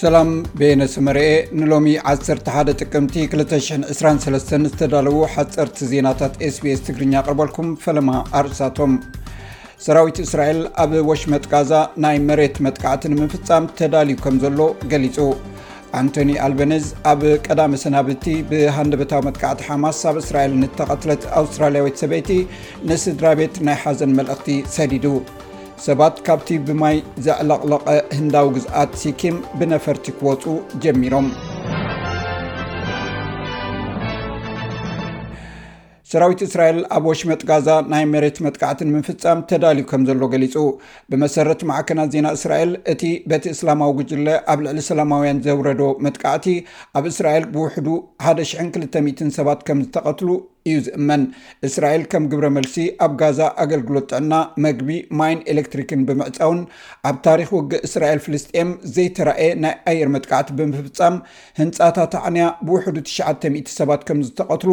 ሰላም ቤነ ስመርኤ ንሎሚ 11 ጥቅምቲ 223 ዝተዳለዉ ሓፀርቲ ዜናታት ስbስ ትግርኛ ኣቕርበልኩም ፈለማ ኣርእሳቶም ሰራዊት እስራኤል ኣብ ወሽመጥቃዛ ናይ መሬት መጥቃዕቲ ንምፍፃም ተዳልዩ ከም ዘሎ ገሊፁ ኣንቶኒ ኣልበነዝ ኣብ ቀዳሚ ሰናብቲ ብሃንደበታዊ መጥቃዕቲ ሓማስ ኣብ እስራኤል ንተቐትለት ኣውስትራልያዊት ሰበይቲ ንስድራ ቤት ናይ ሓዘን መልእኽቲ ሰዲዱ ሰባት ካብቲ ብማይ ዘዕለቕለቐ ህንዳዊ ግዝኣት ሲኪም ብነፈርቲ ክወፁ ጀሚሮም ሰራዊት እስራኤል ኣብ ወሽመጥ ጋዛ ናይ መሬት መጥቃዕቲ ንምፍፃም ተዳልዩ ከም ዘሎ ገሊፁ ብመሰረት ማዕከናት ዜና እስራኤል እቲ በቲ እስላማዊ ጉጅለ ኣብ ልዕሊ ሰላማውያን ዘውረዶ መጥቃዕቲ ኣብ እስራኤል ብውሕዱ 1200 ሰባት ከም ዝተቐትሉ እዩ ዝእመን እስራኤል ከም ግብረ መልሲ ኣብ ጋዛ ኣገልግሎት ጥዕና መግቢ ማይን ኤሌክትሪክን ብምዕፃውን ኣብ ታሪክ ውግእ እስራኤል ፍልስጥኤም ዘይተረእየ ናይ ኣየር መጥቃዕቲ ብምፍፃም ህንፃታት ኣዕንያ ብውሕዱ 900 ሰባት ከም ዝተቐትሉ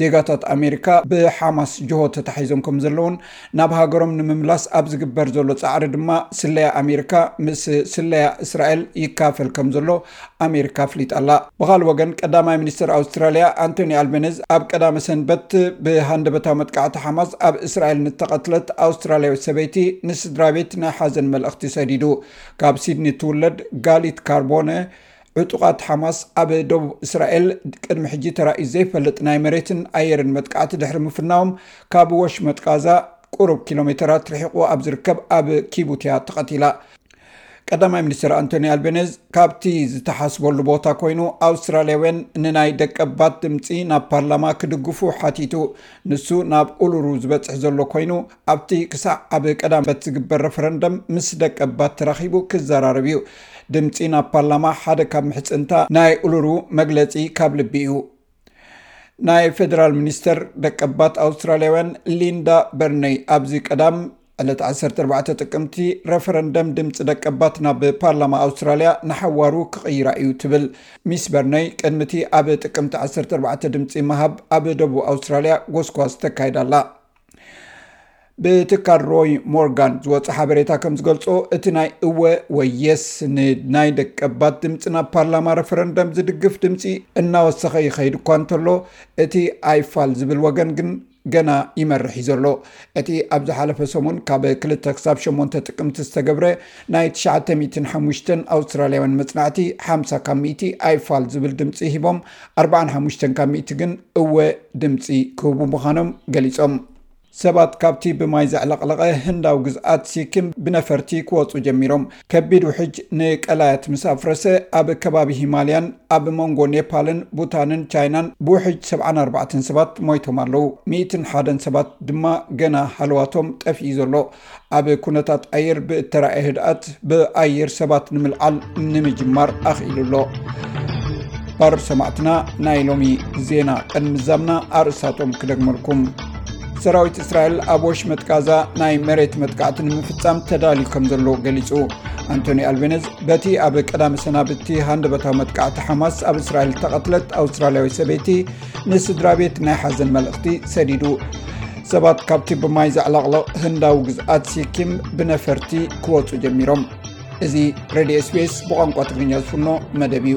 ዜጋታት ኣሜሪካ ብሓማስ ጅሆ ተታሒዞም ከም ዘለዉን ናብ ሃገሮም ንምምላስ ኣብ ዝግበር ዘሎ ፃዕሪ ድማ ስለያ ኣሜሪካ ምስ ስለያ እስራኤል ይካፈል ከም ዘሎ ኣሜሪካ ኣፍሊጣ ኣላ። ብኻልእ ወገን ቀዳማይ ሚኒስትር ኣውስትራሊያ ኣንቶኒ ኣልበነዝ ኣብ ቀዳመ ሰንበት ብሃንደበታዊ መጥቃዕቲ ሓማስ ኣብ እስራኤል ንዝተቐትለት ኣውስትራሊያዊት ሰበይቲ ንስድራ ቤት ናይ ሓዘን መልእኽቲ ሰዲዱ። ካብ ሲድኒ እትውለድ ጋሊት ካርቦነ ዕጡቓት ሓማስ ኣብ ደቡብ እስራኤል ቅድሚ ሕጂ ተራእዩ ዘይፈልጥ ናይ መሬትን ኣየርን መጥቃዕቲ ድሕሪ ምፍናዎም ካብ ወሽመጥ ጋዛ ቁሩብ ኪሎ ሜተራት ርሒቑ ኣብ ዝርከብ ኣብ ኪቡትያ ተቐቲላ ቀዳማይ ሚኒስትር ኣንቶኒ ኣልቤኔዝ ካብቲ ዝተሓስበሉ ቦታ ኮይኑ ኣውስትራልያውያን ንናይ ደቀባት ድምፂ ናብ ፓርላማ ክድግፉ ሓቲቱ ንሱ ናብ ኡሉሩ ዝበፅሕ ዘሎ ኮይኑ ኣብቲ ክሳዕ ኣብ ቀዳመት ዝግበር ረፈረንደም ምስ ደቀባት ተራኺቡ ክዘራረብ እዩ። ድምጺ ናብ ፓርላማ ሓደ ካብ ምሕጽንታ ናይ ኡሉሩ መግለጺ ካብ ልቢ እዩ። ናይ ፌደራል ሚኒስተር ደቀባት ኣውስትራልያውያን ሊንዳ በርነይ ኣብዚ ቀዳም ዕለት 14 ጥቅምቲ ረፈረንደም ድምፂ ደቀባት ናብ ፓርላማ ኣውስትራልያ ንሓዋሩ ክቕይራ እዩ ትብል ሚስ በርነይ ቅድሚቲ ኣብ ጥቅምቲ 14 ድምፂ ምሃብ ኣብ ደቡብ ኣውስትራልያ ጎስጓስ ተካይዳላ ብትካል ሮይ ሞርጋን ዝወፅ ሓበሬታ ከም ዝገልፆ እቲ ናይ እወ ወይ የስ ንናይ ደቀባት ድምፂ ናብ ፓርላማ ረፈረንደም ዝድግፍ ድምፂ እናወሰኸ ይኸይድ እኳ እንተሎ እቲ ኣይፋል ዝብል ወገን ግን ገና ይመርሕ እዩ ዘሎ እቲ ኣብ ዝሓለፈ ሰሙን ካብ ክልተ ክሳብ ሸሞንተ ጥቅምቲ ዝተገብረ ናይ 9ሓ ኣውስትራልያውያን መፅናዕቲ ሓምሳ ካብ ሚእቲ ኣይፋል ዝብል ድምፂ ሂቦም ኣርብዓን ሓሙሽተን ካብ ሚእቲ ግን እወ ድምጺ ክህቡ ምዃኖም ገሊጾም። ሰባት ካብቲ ብማይ ዘዕለቕለቐ ህንዳዊ ግዝኣት ሲኪም ብነፈርቲ ክወጹ ጀሚሮም። ከቢድ ውሕጅ ንቀላያት ምስ ኣፍረሰ፣ ኣብ ከባቢ ሂማልያን ኣብ መንጎ ኔፓልን ቡታንን ቻይናን ብውሕጅ ሰብዓን ኣርባዕተን ሰባት ሞይቶም ኣለዉ፣ ሚእትን ሓደን ሰባት ድማ ገና ሃለዋቶም ጠፊኡ ዘሎ። ኣብ ኩነታት ኣየር ብእተራእየ ህድኣት ብኣየር ሰባት ንምልዓል ንምጅማር ኣኽኢሉ ኣሎ ባር ሰማዕትና ናይ ሎሚ ዜና ቀን ምዛምና ኣርእሳቶም ክደግመልኩም ሰራዊት እስራኤል ኣብ ወሽ መጥቃዛ ናይ መሬት መጥቃዕቲ ንምፍፃም ተዳልዩ ከም ዘለዎ ገሊፁ ኣንቶኒ ኣልቤነዝ በቲ ኣብ ቀዳሚ ሰናብቲ ሃንደበታዊ መጥቃዕቲ ሓማስ ኣብ እስራኤል ተቐትለት ኣውስትራልያዊ ሰበይቲ ንስድራ ቤት ናይ ሓዘን መልእኽቲ ሰዲዱ ሰባት ካብቲ ብማይ ዘዕለቕለቕ ህንዳዊ ግዝኣት ሲኪም ብነፈርቲ ክወፁ ጀሚሮም እዚ ሬድዮ ስፔስ ብቋንቋ ትግርኛ ዝፍኖ መደብ እዩ